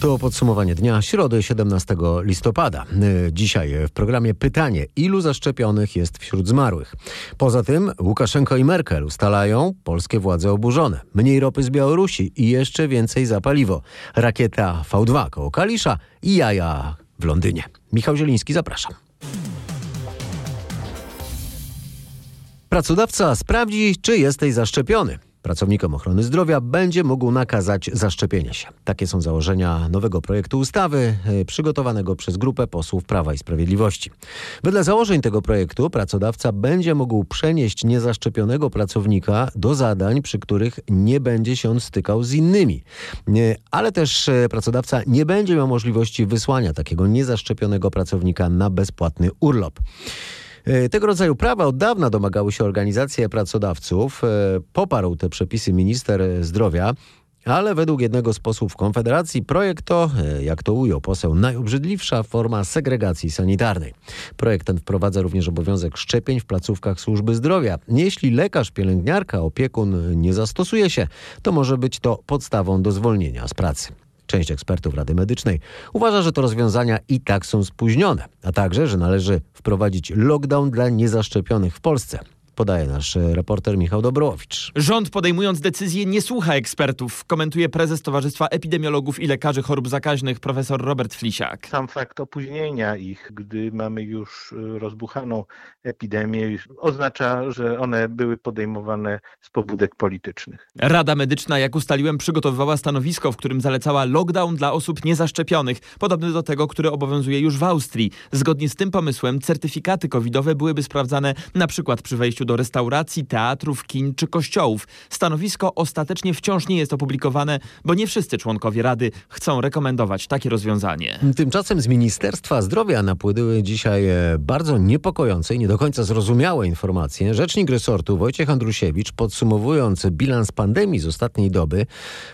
To podsumowanie dnia środy 17 listopada. Y, Dzisiaj w programie pytanie, ilu zaszczepionych jest wśród zmarłych. Poza tym Łukaszenko i Merkel ustalają, polskie władze oburzone. Mniej ropy z Białorusi i jeszcze więcej za paliwo. Rakieta V2 koło Kalisza i jaja w Londynie. Michał Zieliński, zapraszam. Pracodawca sprawdzi, czy jesteś zaszczepiony. Pracownikom ochrony zdrowia będzie mógł nakazać zaszczepienie się. Takie są założenia nowego projektu ustawy y, przygotowanego przez grupę posłów Prawa i Sprawiedliwości. Wedle założeń tego projektu pracodawca będzie mógł przenieść niezaszczepionego pracownika do zadań, przy których nie będzie się on stykał z innymi. Nie, Ale też y, pracodawca nie będzie miał możliwości wysłania takiego niezaszczepionego pracownika na bezpłatny urlop. E, Tego rodzaju prawa od dawna domagały się organizacje pracodawców. E, Poparł te przepisy minister zdrowia. Ale według jednego z posłów Konfederacji projekt to, e, jak to ujął poseł, najobrzydliwsza forma segregacji sanitarnej. Projekt ten wprowadza również obowiązek szczepień w placówkach służby zdrowia. Jeśli lekarz, pielęgniarka, opiekun nie zastosuje się, to może być to podstawą do zwolnienia z pracy. Część ekspertów Rady Medycznej uważa, że to rozwiązania i tak są spóźnione, a także, że należy wprowadzić lockdown dla niezaszczepionych w Polsce. Podaje nasz e, reporter Michał Dobrowicz. Rząd podejmując decyzję nie słucha ekspertów, komentuje prezes Towarzystwa Epidemiologów i Lekarzy Chorób Zakaźnych profesor Robert Flisiak. Sam fakt opóźnienia ich, gdy mamy już y, rozbuchaną epidemię, oznacza, że one były podejmowane z pobudek politycznych. Rada Medyczna, jak ustaliłem, przygotowywała stanowisko, w którym zalecała lockdown dla osób niezaszczepionych, podobny do tego, które obowiązuje już w Austrii. Zgodnie z tym pomysłem certyfikaty covidowe byłyby sprawdzane na przykład przy wejściu do restauracji, teatrów, kin czy kościołów. Stanowisko ostatecznie wciąż nie jest opublikowane, bo nie wszyscy członkowie Rady chcą rekomendować takie rozwiązanie. Tymczasem z Ministerstwa Zdrowia napłynęły dzisiaj e, bardzo niepokojące i nie do końca zrozumiałe informacje. Rzecznik resortu Wojciech Andrusiewicz, podsumowując bilans pandemii z ostatniej doby,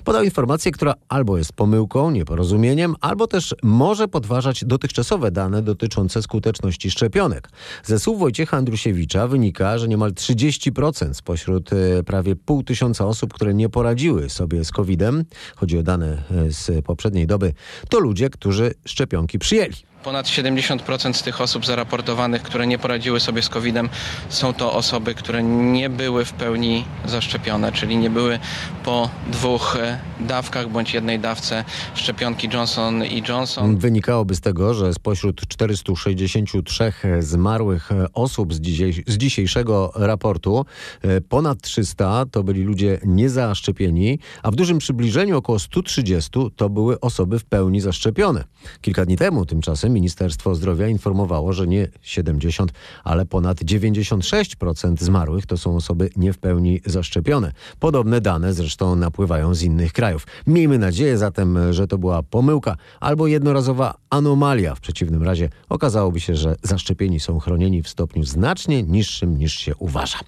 podał informację, która albo jest pomyłką, nieporozumieniem, albo też może podważać dotychczasowe dane dotyczące skuteczności szczepionek. Ze słów Wojciecha Andrusiewicza wynika, że niemal 30% spośród e, prawie pół tysiąca osób, które nie poradziły sobie z COVID-em, chodzi o dane e, z poprzedniej doby, to ludzie, którzy szczepionki przyjęli. Ponad 70% z tych osób zaraportowanych, które nie poradziły sobie z COVID-em, są to osoby, które nie były w pełni zaszczepione, czyli nie były po dwóch e, dawkach bądź jednej dawce szczepionki Johnson i Johnson. Wynikałoby z tego, że spośród 463 zmarłych osób z, z dzisiejszego raportu e, ponad 300 to byli ludzie niezaszczepieni, a w dużym przybliżeniu około 130 to były osoby w pełni zaszczepione. Kilka dni temu tymczasem Ministerstwo Zdrowia informowało, że nie 70, ale ponad 96% zmarłych to są osoby nie w pełni zaszczepione. Podobne dane zresztą napływają z innych krajów. Miejmy nadzieję zatem, że to była pomyłka albo jednorazowa anomalia. W przeciwnym razie okazałoby się, że zaszczepieni są chronieni w stopniu znacznie niższym niż się uważa.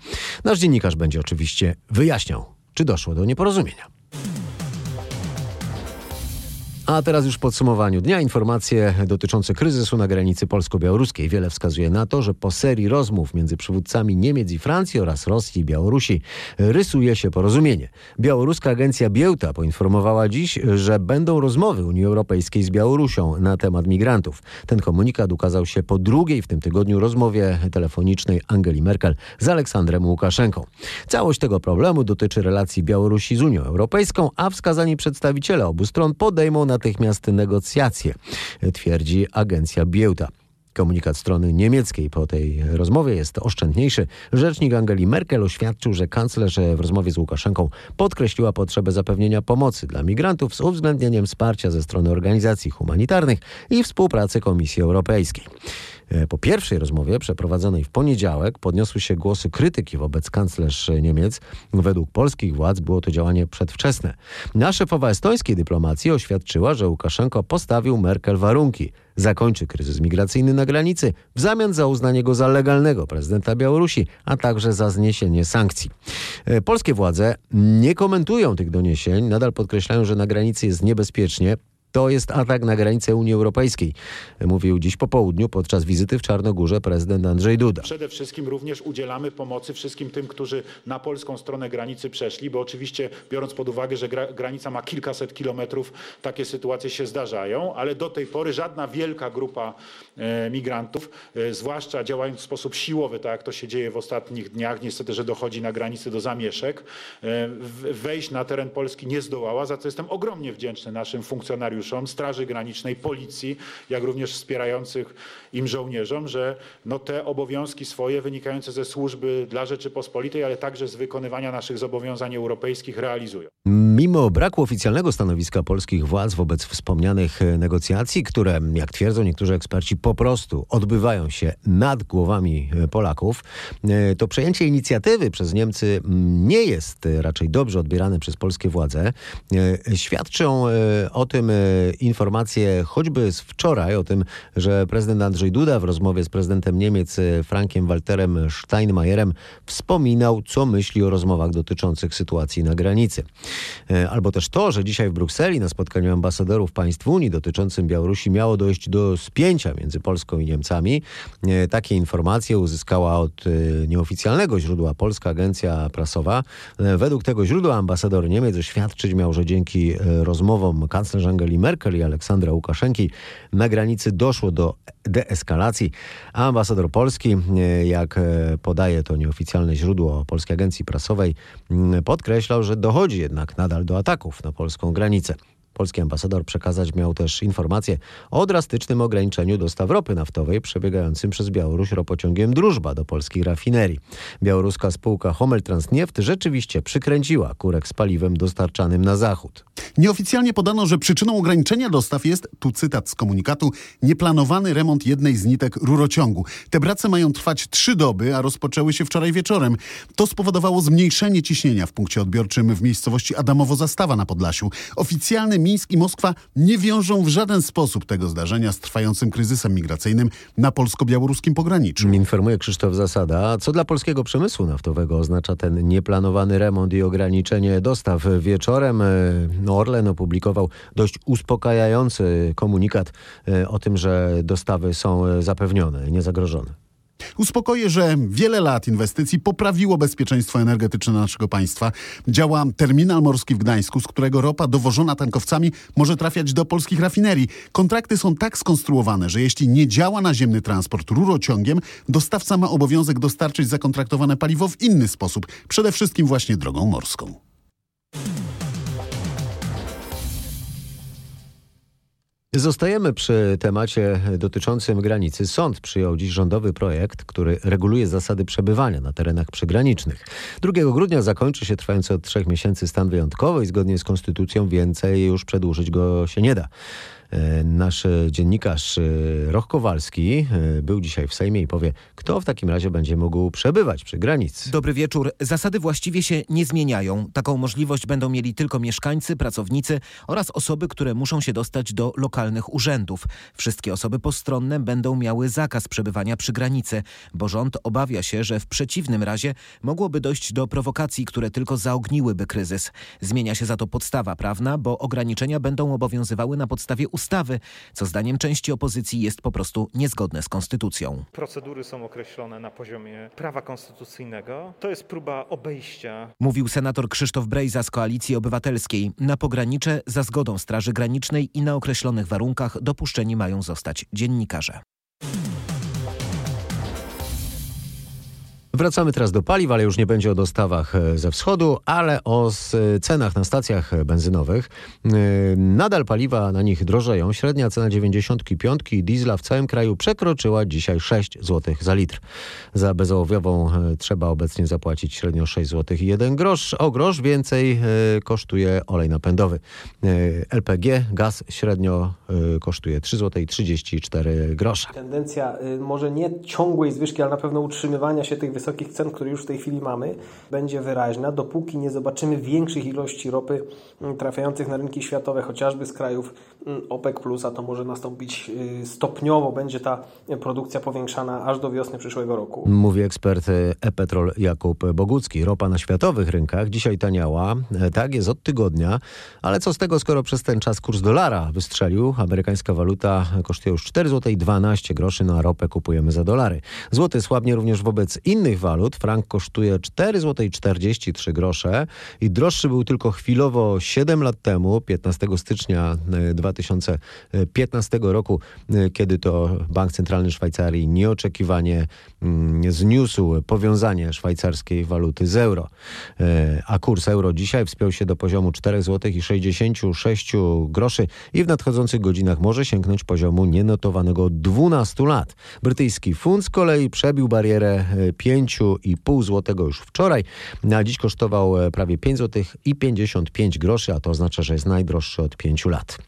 Nasz dziennikarz będzie oczywiście wyjaśniał, czy doszło do nieporozumienia. A teraz już w podsumowaniu dnia informacje dotyczące kryzysu na granicy polsko-białoruskiej. Wiele wskazuje na to, że po serii rozmów między przywódcami Niemiec i Francji oraz Rosji i Białorusi rysuje się porozumienie. Białoruska agencja Biełta poinformowała dziś, że będą rozmowy Unii Europejskiej z Białorusią na temat migrantów. Ten komunikat ukazał się po drugiej w tym tygodniu rozmowie telefonicznej Angeli Merkel z Aleksandrem Łukaszenką. Całość tego problemu dotyczy relacji Białorusi z Unią Europejską, a wskazani przedstawiciele obu stron podejmą natychmiast negocjacje, twierdzi agencja Biełta. Komunikat strony niemieckiej po tej rozmowie jest oszczędniejszy. Rzecznik Angeli Merkel oświadczył, że kanclerz w rozmowie z Łukaszenką podkreśliła potrzebę zapewnienia pomocy dla migrantów z uwzględnieniem wsparcia ze strony organizacji humanitarnych i współpracy Komisji Europejskiej. Po pierwszej rozmowie przeprowadzonej w poniedziałek podniosły się głosy krytyki wobec kanclerz Niemiec. Według polskich władz było to działanie przedwczesne. Na szefowa estońskiej dyplomacji oświadczyła, że Łukaszenko postawił Merkel warunki. Zakończy kryzys migracyjny na granicy w zamian za uznanie go za legalnego prezydenta Białorusi, a także za zniesienie sankcji. Polskie władze nie komentują tych doniesień, nadal podkreślają, że na granicy jest niebezpiecznie. To jest atak na granicę Unii Europejskiej, mówił dziś po południu podczas wizyty w Czarnogórze prezydent Andrzej Duda. Przede wszystkim również udzielamy pomocy wszystkim tym, którzy na polską stronę granicy przeszli, bo oczywiście biorąc pod uwagę, że gra, granica ma kilkaset kilometrów, takie sytuacje się zdarzają, ale do tej pory żadna wielka grupa e, migrantów, e, zwłaszcza działając w sposób siłowy, tak jak to się dzieje w ostatnich dniach, niestety, że dochodzi na granicy do zamieszek, e, wejść na teren Polski nie zdołała, za co jestem ogromnie wdzięczny naszym funkcjonariuszom, Straży Granicznej, Policji, jak również wspierających im żołnierzom, że no te obowiązki swoje wynikające ze służby dla Rzeczypospolitej, ale także z wykonywania naszych zobowiązań europejskich realizują. Mimo braku oficjalnego stanowiska polskich władz wobec wspomnianych e, negocjacji, które, jak twierdzą niektórzy eksperci, po prostu odbywają się nad głowami e, Polaków, e, to przejęcie inicjatywy przez Niemcy nie jest raczej dobrze odbierane przez polskie władze. Świadczą o tym informacje choćby z wczoraj, o tym, że prezydent Andrzej Duda w rozmowie z prezydentem Niemiec e, Frankiem Walterem Steinmeierem wspominał, co myśli o rozmowach dotyczących sytuacji na granicy. E, Albo też to, że dzisiaj w Brukseli na spotkaniu ambasadorów państw Unii dotyczącym Białorusi miało dojść do spięcia między Polską i Niemcami. E, Takie informacje uzyskała od nieoficjalnego źródła polska agencja prasowa. Według tego źródła ambasador Niemiec oświadczyć miał, że dzięki rozmowom kanclerz Angeli Merkel i Aleksandra Łukaszenki na granicy doszło do deeskalacji. A ambasador Polski, e, jak e, podaje to nieoficjalne źródło polskiej agencji prasowej, podkreślał, że dochodzi jednak nadal do ataków na polską granicę. Polski ambasador przekazać miał też informację o drastycznym ograniczeniu dostaw ropy naftowej przebiegającym przez Białoruś ropociągiem Drużba do polskich rafinerii. Białoruska spółka Homel Transnieft rzeczywiście przykręciła kurek z paliwem dostarczanym na zachód. Nieoficjalnie podano, że przyczyną ograniczenia dostaw jest, tu cytat z komunikatu, nieplanowany remont jednej z nitek rurociągu. Te prace mają trwać trzy doby, a rozpoczęły się wczoraj wieczorem. To spowodowało zmniejszenie ciśnienia w punkcie odbiorczym w miejscowości Adamowo-Zastawa na Podlasiu. Oficjalny Mińsk i Moskwa nie wiążą w żaden sposób tego zdarzenia z trwającym kryzysem migracyjnym na polsko-białoruskim pograniczu. Informuje Krzysztof Zasada. Co dla polskiego przemysłu naftowego oznacza ten nieplanowany remont i ograniczenie dostaw? Wieczorem e, Orlen opublikował dość uspokajający komunikat e, o tym, że dostawy są e, zapewnione, niezagrożone. Uspokoję, że wiele lat inwestycji poprawiło bezpieczeństwo energetyczne naszego państwa. Działa terminal morski w Gdańsku, z którego ropa dowożona tankowcami może trafiać do polskich rafinerii. Kontrakty są tak skonstruowane, że jeśli nie działa naziemny transport rurociągiem, dostawca ma obowiązek dostarczyć zakontraktowane paliwo w inny sposób, przede wszystkim właśnie drogą morską. Zostajemy przy temacie dotyczącym granicy. Sąd przyjął dziś rządowy projekt, który reguluje zasady przebywania na terenach przygranicznych. 2 grudnia zakończy się trwający od trzech miesięcy stan wyjątkowy i zgodnie z konstytucją więcej już przedłużyć go się nie da. E, Nasz dziennikarz e, Roch Kowalski e, był dzisiaj w Sejmie i powie, kto w takim razie będzie mógł przebywać przy granicy. Dobry wieczór. Zasady właściwie się nie zmieniają. Taką możliwość będą mieli tylko mieszkańcy, pracownicy oraz osoby, które muszą się dostać do lokalnych urzędów. Wszystkie osoby postronne będą miały zakaz przebywania przy granicy, bo rząd obawia się, że w przeciwnym razie mogłoby dojść do prowokacji, które tylko zaogniłyby kryzys. Zmienia się za to podstawa prawna, bo ograniczenia będą obowiązywały na podstawie ustawy, co zdaniem części opozycji jest po prostu niezgodne z konstytucją. Procedury są określone na poziomie prawa konstytucyjnego. To jest próba obejścia Mówił senator Krzysztof Brejza z Koalicji Obywatelskiej. Na pogranicze za zgodą Straży Granicznej i na określonych warunkach dopuszczeni mają zostać dziennikarze. Wracamy teraz do paliw, ale już nie będzie o dostawach e, ze wschodu, ale o s- cenach na stacjach benzynowych. E, Nadal paliwa na nich drożeją. Średnia cena 95 diesla w całym kraju przekroczyła dzisiaj 6 zł za litr. Za bezołowiową e, trzeba obecnie zapłacić średnio 6 zł i 1 grosz. O grosz więcej e, kosztuje olej napędowy. E, LPG, gaz średnio e, kosztuje 3 zł i 34 grosze. Tendencja y, może nie ciągłej zwyżki, ale na pewno utrzymywania się tych wysokich wysokich cen, które już w tej chwili mamy, będzie wyraźna, dopóki nie zobaczymy większych ilości ropy trafiających na rynki światowe, chociażby z krajów OPEC+, a to może nastąpić stopniowo, będzie ta produkcja powiększana aż do wiosny przyszłego roku. Mówi ekspert e-Petrol Jakub Bogucki. Ropa na światowych rynkach dzisiaj taniała, tak jest od tygodnia, ale co z tego, skoro przez ten czas kurs dolara wystrzelił, amerykańska waluta kosztuje już 4 zł 12 groszy na ropę kupujemy za dolary. Złoty słabnie również wobec innych walut. Frank kosztuje 4 zł 43 grosze i droższy był tylko chwilowo 7 lat temu, 15 stycznia 2015 roku, kiedy to Bank Centralny Szwajcarii nieoczekiwanie zniósł powiązanie szwajcarskiej waluty z euro. A kurs euro dzisiaj wspiął się do poziomu 4 zł i 66 groszy i w nadchodzących godzinach może sięgnąć poziomu nienotowanego od 12 lat. Brytyjski funt z kolei przebił barierę 5,5 zł już wczoraj, a dziś kosztował prawie 5 zł i 55 groszy, a to oznacza, że jest najdroższy od 5 lat.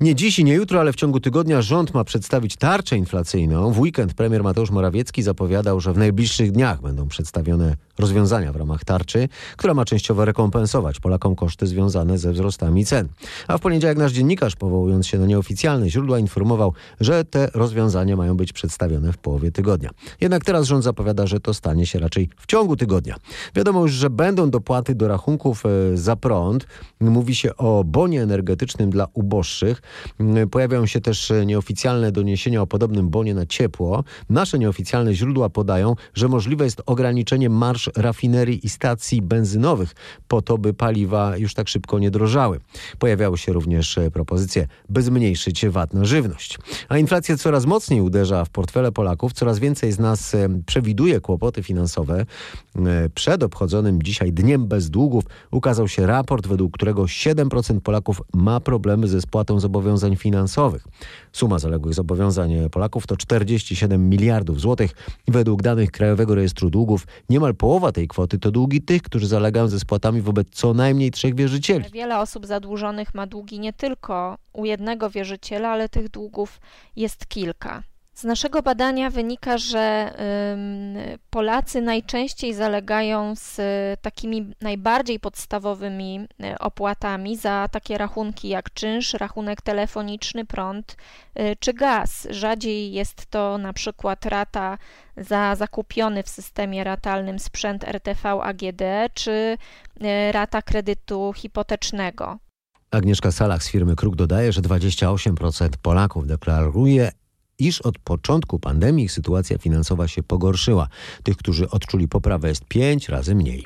Nie dziś i nie jutro, ale w ciągu tygodnia rząd ma przedstawić tarczę inflacyjną. W weekend premier Mateusz Morawiecki zapowiadał, że w najbliższych dniach będą przedstawione rozwiązania w ramach tarczy, która ma częściowo rekompensować Polakom koszty związane ze wzrostami cen. A w poniedziałek nasz dziennikarz, powołując się na nieoficjalne źródła, informował, że te rozwiązania mają być przedstawione w połowie tygodnia. Jednak teraz rząd zapowiada, że to stanie się raczej w ciągu tygodnia. Wiadomo już, że będą dopłaty do rachunków e, za prąd. Mówi się o bonie energetycznym dla uboższych. Pojawiają się też nieoficjalne doniesienia o podobnym bonie na ciepło. Nasze nieoficjalne źródła podają, że możliwe jest ograniczenie marsz rafinerii i stacji benzynowych po to, by paliwa już tak szybko nie drożały. Pojawiały się również propozycje, by zmniejszyć VAT na żywność. A inflacja coraz mocniej uderza w portfele Polaków. Coraz więcej z nas przewiduje kłopoty finansowe. Przed obchodzonym dzisiaj Dniem Bez Długów ukazał się raport, według którego 7% Polaków ma problemy ze spłatą zobowiązań finansowych. Suma zaległych zobowiązań Polaków to 47 miliardów złotych. Według danych Krajowego Rejestru Długów niemal połowa tej kwoty to długi tych, którzy zalegają ze spłatami wobec co najmniej trzech wierzycieli. Wiele osób zadłużonych ma długi nie tylko u jednego wierzyciela, ale tych długów jest kilka. Z naszego badania wynika, że Polacy najczęściej zalegają z takimi najbardziej podstawowymi y, opłatami za takie rachunki jak czynsz, rachunek telefoniczny, prąd y, czy gaz. Rzadziej jest to na przykład rata za zakupiony w systemie ratalnym sprzęt RTV AGD czy y, rata kredytu hipotecznego. Agnieszka Salach z firmy Kruk dodaje, że 28% Polaków deklaruje iż od początku pandemii sytuacja finansowa się pogorszyła. Tych, którzy odczuli poprawę jest pięć razy mniej.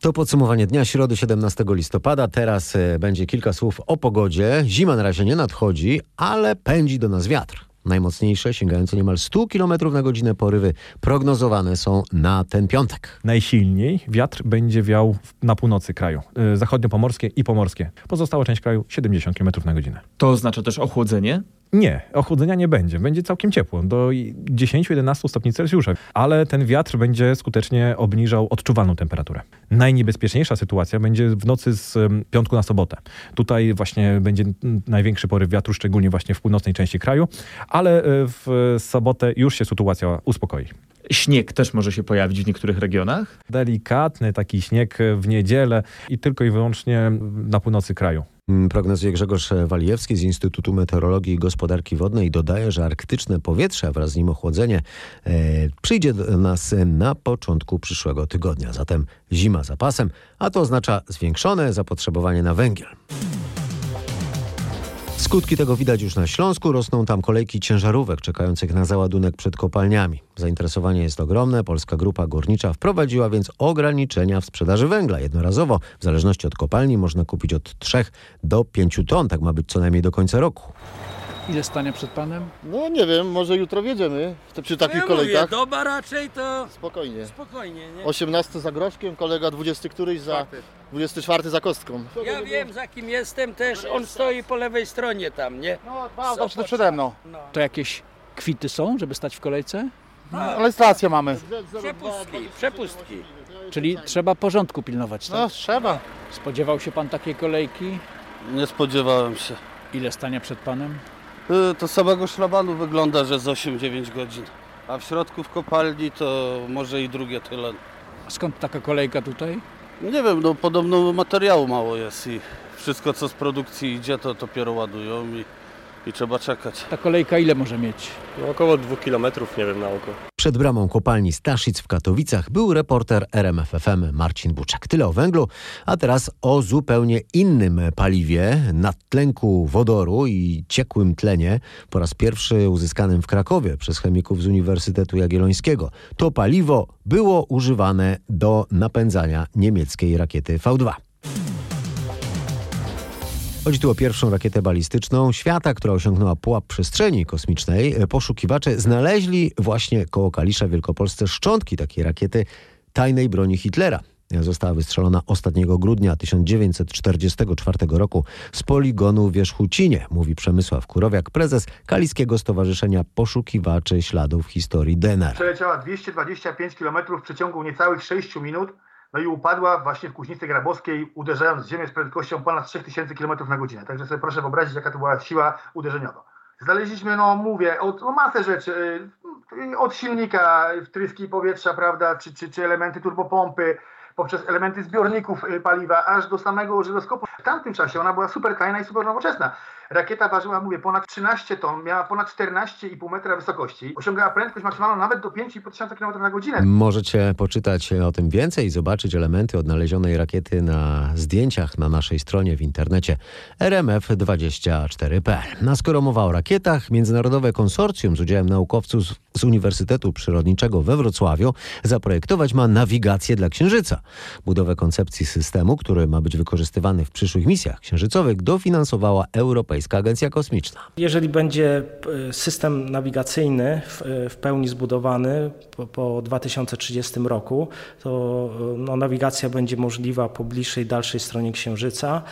To podsumowanie dnia środy 17 listopada. Teraz e, będzie kilka słów o pogodzie. Zima na razie nie nadchodzi, ale pędzi do nas wiatr. Najmocniejsze, sięgające niemal 100 km na godzinę porywy prognozowane są na ten piątek. Najsilniej wiatr będzie wiał na północy kraju, y, zachodnio-pomorskie i pomorskie. Pozostała część kraju 70 km na godzinę. To oznacza też ochłodzenie? Nie, ochłodzenia nie będzie. Będzie całkiem ciepło, do 10-11 stopni Celsjusza, ale ten wiatr będzie skutecznie obniżał odczuwalną temperaturę. Najniebezpieczniejsza sytuacja będzie w nocy z piątku na sobotę. Tutaj właśnie będzie największy poryw wiatru, szczególnie właśnie w północnej części kraju, ale e, w sobotę już się sytuacja uspokoi. Śnieg też może się pojawić w niektórych regionach? Delikatny taki śnieg w niedzielę i tylko i wyłącznie na północy kraju. Mm, prognozuje Grzegorz Walijewski z Instytutu Meteorologii i Gospodarki Wodnej. Dodaje, że arktyczne powietrze, wraz z nim ochłodzenie, e, przyjdzie do nas na początku przyszłego tygodnia. Zatem zima za pasem, a to oznacza zwiększone zapotrzebowanie na węgiel. Skutki tego widać już na Śląsku. Rosną tam kolejki ciężarówek czekających na załadunek przed kopalniami. Zainteresowanie jest ogromne. Polska Grupa Górnicza wprowadziła więc ograniczenia w sprzedaży węgla. Jednorazowo, w zależności od kopalni, można kupić od 3 do 5 ton. Tak ma być co najmniej do końca roku. Ile stanie przed panem? No nie wiem, może jutro wjedziemy przy takich ja kolejkach. Mówię, doba raczej to... Spokojnie. Spokojnie, nie? 18 za groszkiem, kolega 20 któryś za... 24 za kostką. Ja wiem za kim jestem też, on stoi po lewej stronie tam, nie? No, dwa, przede mną. No. To jakieś kwity są, żeby stać w kolejce? No, ale stację mamy. Przepustki, przepustki. Czyli trzeba porządku pilnować, tak? No trzeba. Spodziewał się pan takiej kolejki? Nie spodziewałem się. Ile stania przed panem? Y, To samego szlabanu wygląda, że z 8-9 godzin. A w środku w kopalni to może i drugie tyle. Skąd taka kolejka tutaj? Nie wiem, no podobno materiału mało jest i wszystko co z produkcji idzie to dopiero ładują i, i trzeba czekać. Ta kolejka ile może mieć? No, około dwóch kilometrów, nie wiem na oko. Przed bramą kopalni Staszic w Katowicach był reporter RMFFM Marcin Buczek. Tyle o węglu, a teraz o zupełnie innym paliwie, nadtlenku wodoru i ciekłym tlenie, po raz pierwszy uzyskanym w Krakowie przez chemików z Uniwersytetu Jagiellońskiego. To paliwo było używane do napędzania niemieckiej rakiety V2. Chodzi tu o pierwszą rakietę balistyczną świata, która osiągnęła pułap przestrzeni kosmicznej. Poszukiwacze znaleźli właśnie koło Kalisza w Wielkopolsce szczątki takiej rakiety tajnej broni Hitlera. Została wystrzelona ostatniego grudnia 1944 roku z poligonu w Wierzchucinie, mówi Przemysław Kurowiak, prezes Kaliskiego Stowarzyszenia Poszukiwaczy Śladów Historii DNR. Przeleciała 225 km w przeciągu niecałych 6 minut, no i upadła właśnie w Kuźnicy Grabowskiej, uderzając ziemię z prędkością ponad 3000 km na godzinę. Także sobie proszę wyobrazić, jaka to była siła uderzeniowa. Znaleźliśmy, no mówię, od, no masę rzeczy, y, od silnika, wtryski powietrza, prawda, czy, czy, czy elementy turbopompy, poprzez elementy zbiorników y, paliwa, aż do samego żyroskopu. W tamtym czasie ona była super tajna i super nowoczesna. Rakieta ważyła, mówię, ponad 13 ton, miała ponad 14,5 metra wysokości, osiągała prędkość maksymalną nawet do 5,5 tysiąca km na godzinę. Możecie poczytać o tym więcej i zobaczyć elementy odnalezionej rakiety na zdjęciach na naszej stronie w internecie rmf24.pl. A skoro mowa o rakietach, Międzynarodowe Konsorcjum z udziałem naukowców z Uniwersytetu Przyrodniczego we Wrocławiu zaprojektować ma nawigację dla Księżyca. Budowę koncepcji systemu, który ma być wykorzystywany w przyszłych misjach księżycowych, dofinansowała Europejska Agencja Kosmiczna. Jeżeli będzie e, system nawigacyjny w, e, w pełni zbudowany po, po 2030 roku, to e, no, nawigacja będzie możliwa po bliższej, dalszej stronie Księżyca.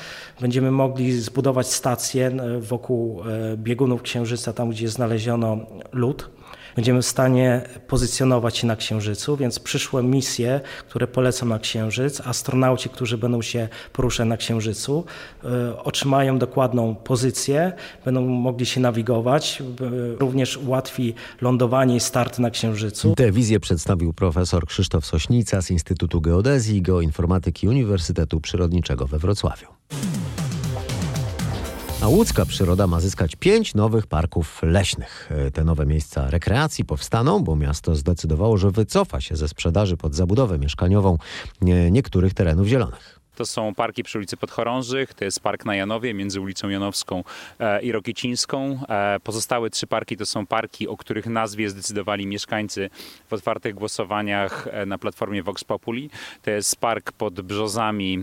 Będziemy mogli zbudować stację e, wokół biegunów Księżyca, tam gdzie znaleziono lód. Będziemy w stanie pozycjonować się na Księżycu, więc przyszłe misje, które polecą na Księżyc, astronauci, którzy będą się poruszać na Księżycu, e, otrzymają dokładną pozycję, będą mogli się nawigować, e, również ułatwi lądowanie i start na Księżycu. Tę wizję przedstawił profesor Krzysztof Sośnica z Instytutu Geodezji i Geoinformatyki Uniwersytetu Przyrodniczego we Wrocławiu. A łódzka przyroda ma zyskać pięć nowych parków leśnych. E, Te nowe miejsca rekreacji powstaną, bo miasto zdecydowało, że wycofa się ze sprzedaży pod zabudowę mieszkaniową niektórych terenów zielonych. To są parki przy ulicy Podchorążych, to jest park na Janowie między ulicą Janowską e, i Rokicińską. E, pozostałe trzy parki to są parki, o których nazwie zdecydowali mieszkańcy w otwartych głosowaniach e, na platformie Vox Populi. To jest park pod Brzozami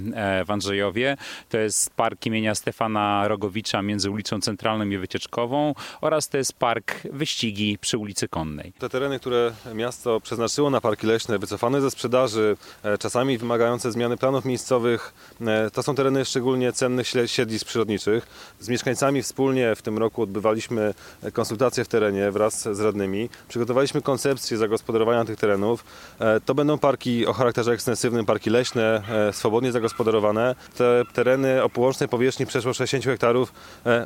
w Andrzejowie, to jest park imienia Stefana Rogowicza między ulicą Centralną i Wycieczkową oraz to jest park Wyścigi przy ulicy Konnej. Te tereny, które miasto przeznaczyło na parki leśne, wycofane ze sprzedaży, czasami wymagające zmiany planów miejscowych, e, to są tereny szczególnie cennych siedlisk przyrodniczych. Z mieszkańcami wspólnie w tym roku odbywaliśmy e, konsultacje w terenie wraz z radnymi. Przygotowaliśmy koncepcję zagospodarowania tych terenów. E, To będą parki o charakterze ekstensywnym, parki leśne, swobodnie zagospodarowane. Te tereny o połącznej powierzchni przeszło 60 hektarów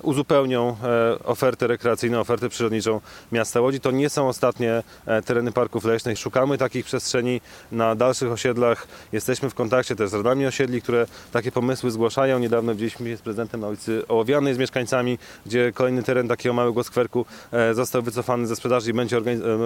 uzupełnią ofertę rekreacyjną, ofertę przyrodniczą miasta Łodzi. To nie są ostatnie tereny parków leśnych. Szukamy takich przestrzeni na dalszych osiedlach. Jesteśmy w kontakcie też z radami osiedli, które takie pomysły zgłaszają. Niedawno widzieliśmy się z prezydentem na ulicy Ołowianej z mieszkańcami, gdzie kolejny teren takiego małego skwerku e, został wycofany ze sprzedaży i będzie e,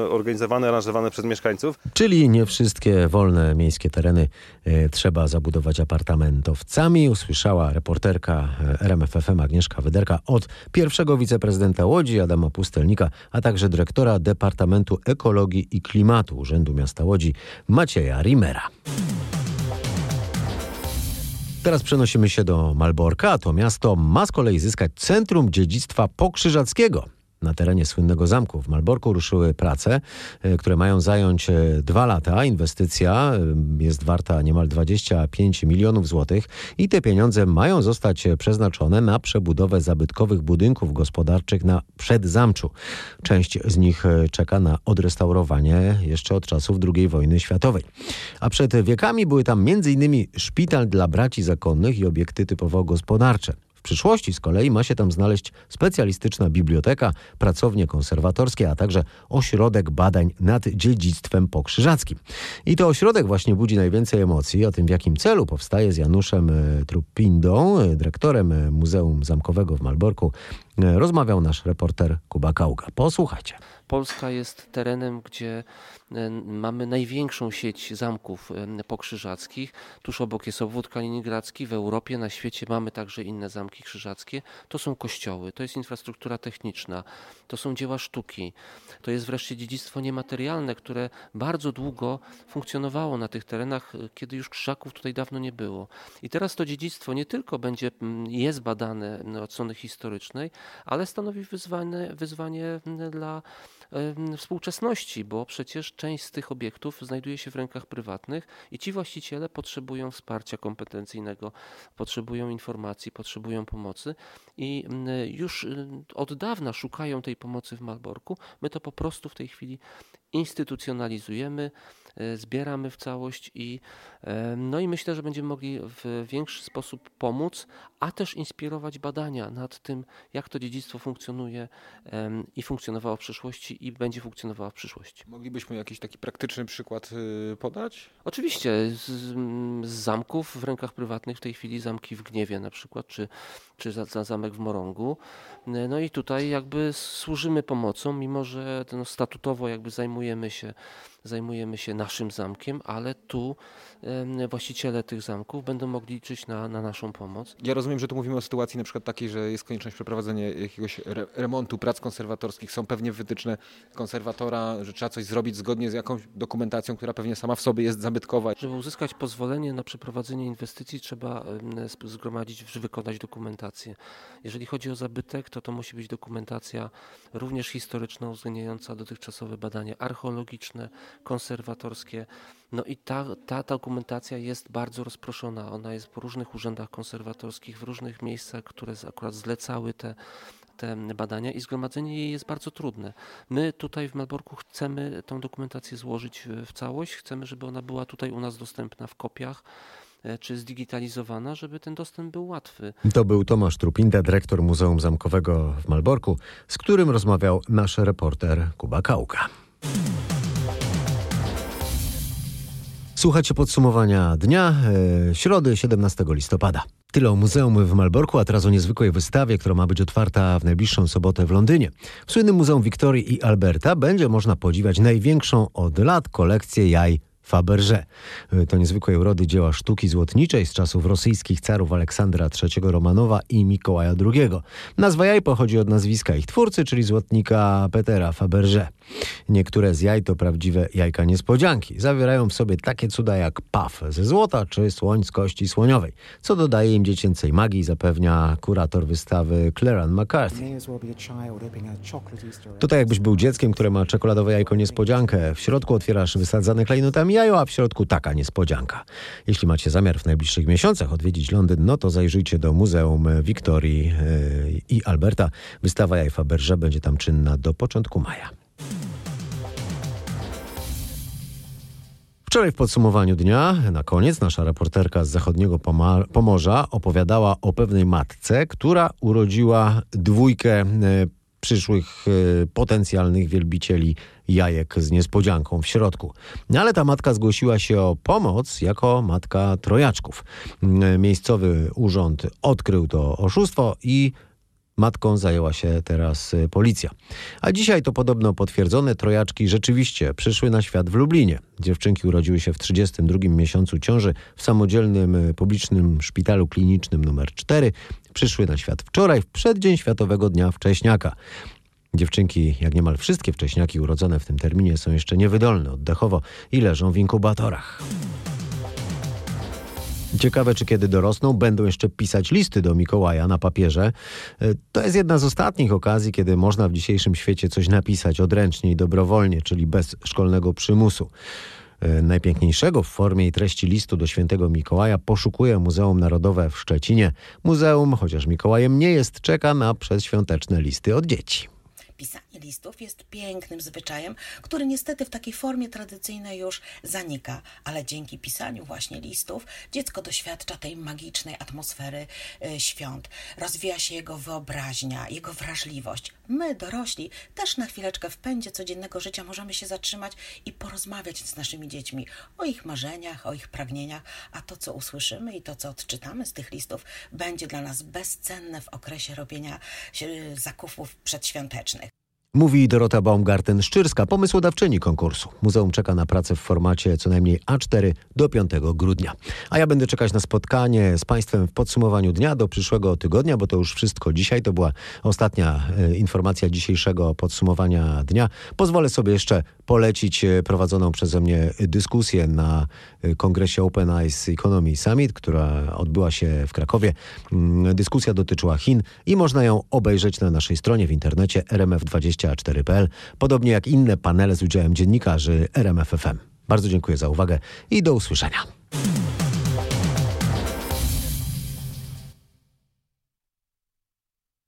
organizowany, aranżowany przez mieszkańców. Czyli nie wszystkie wolne miejskie tereny e, trzeba zabudować apartamentowcami, usłyszała reporterka RMFFM Agnieszka Wyderka od pierwszego wiceprezydenta Łodzi Adama Pustelnika, a także dyrektora Departamentu Ekologii i Klimatu Urzędu Miasta Łodzi Macieja Rimera. Teraz przenosimy się do Malborka, a to miasto ma z kolei zyskać Centrum Dziedzictwa Pokrzyżackiego. Na terenie słynnego zamku w Malborku ruszyły prace, e, które mają zająć e, dwa lata. Inwestycja e, jest warta niemal 25 milionów złotych i te pieniądze mają zostać przeznaczone na przebudowę zabytkowych budynków gospodarczych na przedzamczu. Część z nich czeka na odrestaurowanie jeszcze od czasów II wojny światowej. A przed wiekami były tam m.in. szpital dla braci zakonnych i obiekty typowo gospodarcze. W przyszłości z kolei ma się tam znaleźć specjalistyczna biblioteka, pracownie konserwatorskie, a także ośrodek badań nad dziedzictwem pokrzyżackim. I to ośrodek właśnie budzi najwięcej emocji. O tym, w jakim celu powstaje z Januszem e, Trupindą, e, dyrektorem e, Muzeum Zamkowego w Malborku, rozmawiał nasz reporter Kuba Kauga. Posłuchajcie. Polska jest terenem, gdzie mamy największą sieć zamków pokrzyżackich. Tuż obok jest obwód kaliningradzki. W Europie, na świecie mamy także inne zamki krzyżackie. To są kościoły, to jest infrastruktura techniczna, to są dzieła sztuki. To jest wreszcie dziedzictwo niematerialne, które bardzo długo funkcjonowało na tych terenach, kiedy już krzyżaków tutaj dawno nie było. I teraz to dziedzictwo nie tylko będzie, jest badane od strony historycznej, ale stanowi wyzwanie, wyzwanie dla współczesności, bo przecież część z tych obiektów znajduje się w rękach prywatnych i ci właściciele potrzebują wsparcia kompetencyjnego, potrzebują informacji, potrzebują pomocy i już od dawna szukają tej pomocy w Malborku. My to po prostu w tej chwili instytucjonalizujemy, zbieramy w całość i, e, no i myślę, że będziemy mogli w większy sposób pomóc, a też inspirować badania nad tym, jak to dziedzictwo funkcjonuje i funkcjonowało w przeszłości i będzie funkcjonowało w przyszłości. Moglibyśmy jakiś taki praktyczny przykład y, podać? Oczywiście. Z, z zamków w rękach prywatnych w tej chwili zamki w Gniewie na przykład, czy, czy za, za zamek w Morągu. No i tutaj jakby służymy pomocą, mimo że no, statutowo jakby zajmujemy się, zajmujemy się naszym zamkiem, ale tu właściciele tych zamków będą mogli liczyć na, na naszą pomoc. Ja rozumiem, że tu mówimy o sytuacji na przykład takiej, że jest konieczność przeprowadzenia jakiegoś re remontu, prac konserwatorskich. Są pewnie wytyczne konserwatora, że trzeba coś zrobić zgodnie z jakąś dokumentacją, która pewnie sama w sobie jest zabytkowa. Żeby uzyskać pozwolenie na przeprowadzenie inwestycji trzeba zgromadzić, wykonać dokumentację. Jeżeli chodzi o zabytek, to to musi być dokumentacja również historyczna, uwzględniająca dotychczasowe badania archeologiczne, konserwatorskie. No i ta, ta dokumentacja jest bardzo rozproszona. Ona jest po różnych urzędach konserwatorskich, w różnych miejscach, które akurat zlecały te, te badania i zgromadzenie jej jest bardzo trudne. My tutaj w Malborku chcemy tę dokumentację złożyć w całość, chcemy, żeby ona była tutaj u nas dostępna w kopiach e, czy zdigitalizowana, żeby ten dostęp był łatwy. To był Tomasz Trupinda, dyrektor Muzeum Zamkowego w Malborku, z którym rozmawiał nasz reporter Kuba Kauka. Słuchacie podsumowania dnia, e, środy 17 listopada. Tyle o muzeum w Malborku, a teraz o niezwykłej wystawie, która ma być otwarta w najbliższą sobotę w Londynie. W słynnym Muzeum Wiktorii i Alberta będzie można podziwiać największą od lat kolekcję jaj Faberże. To niezwykłej urody dzieła sztuki złotniczej z czasów rosyjskich carów Aleksandra III Romanowa i Mikołaja II. Nazwa jaj pochodzi od nazwiska ich twórcy, czyli złotnika Petera Faberże. Niektóre z jaj to prawdziwe jajka niespodzianki. Zawierają w sobie takie cuda jak paf ze złota czy słoń z kości słoniowej, co dodaje im dziecięcej magii, zapewnia kurator wystawy Claran McCarthy. Tutaj jakbyś był dzieckiem, które ma czekoladowe jajko niespodziankę. W środku otwierasz wysadzane klejnotami jajo, a w środku taka niespodzianka. Jeśli macie zamiar w najbliższych miesiącach odwiedzić Londyn, no to zajrzyjcie do Muzeum Wiktorii yy, i Alberta. Wystawa jaj Faberże będzie tam czynna do początku maja. Wczoraj w podsumowaniu dnia, na koniec, nasza reporterka z zachodniego Pomorza opowiadała o pewnej matce, która urodziła dwójkę e, przyszłych e, potencjalnych wielbicieli jajek z niespodzianką w środku. Ale ta matka zgłosiła się o pomoc jako matka trojaczków. Miejscowy urząd odkrył to oszustwo i Matką zajęła się teraz y, policja. A dzisiaj to podobno potwierdzone trojaczki rzeczywiście przyszły na świat w Lublinie. Dziewczynki urodziły się w 32 miesiącu ciąży w samodzielnym y, publicznym szpitalu klinicznym numer 4. Przyszły na świat wczoraj, w przeddzień Światowego Dnia Wcześniaka. Dziewczynki, jak niemal wszystkie wcześniaki urodzone w tym terminie, są jeszcze niewydolne oddechowo i leżą w inkubatorach. Ciekawe, czy kiedy dorosną, będą jeszcze pisać listy do Mikołaja na papierze. E, to jest jedna z ostatnich okazji, kiedy można w dzisiejszym świecie coś napisać odręcznie i dobrowolnie, czyli bez szkolnego przymusu. E, najpiękniejszego w formie i treści listu do świętego Mikołaja poszukuje Muzeum Narodowe w Szczecinie. Muzeum, chociaż Mikołajem nie jest, czeka na przedświąteczne listy od dzieci. Listów jest pięknym zwyczajem, który niestety w takiej formie tradycyjnej już zanika, ale dzięki pisaniu właśnie listów dziecko doświadcza tej magicznej atmosfery y, świąt. Rozwija się jego wyobraźnia, jego wrażliwość. My, dorośli, też na chwileczkę w pędzie codziennego życia możemy się zatrzymać i porozmawiać z naszymi dziećmi o ich marzeniach, o ich pragnieniach, a to, co usłyszymy i to, co odczytamy z tych listów, będzie dla nas bezcenne w okresie robienia y, zakupów przedświątecznych. Mówi Dorota Baumgarten-Szczyrska, pomysłodawczyni konkursu. Muzeum czeka na pracę w formacie co najmniej A4 do 5 grudnia. A ja będę czekać na spotkanie z Państwem w podsumowaniu dnia do przyszłego tygodnia, bo to już wszystko dzisiaj. To była ostatnia e, informacja dzisiejszego podsumowania dnia. Pozwolę sobie jeszcze polecić e, prowadzoną przeze mnie dyskusję na e, kongresie Open Eyes Economy Summit, która odbyła się w Krakowie. Mm, Dyskusja dotyczyła Chin i można ją obejrzeć na naszej stronie w internecie rmf24.pl, podobnie jak inne panele z udziałem dziennikarzy RMFFM. Bardzo dziękuję za uwagę i do usłyszenia.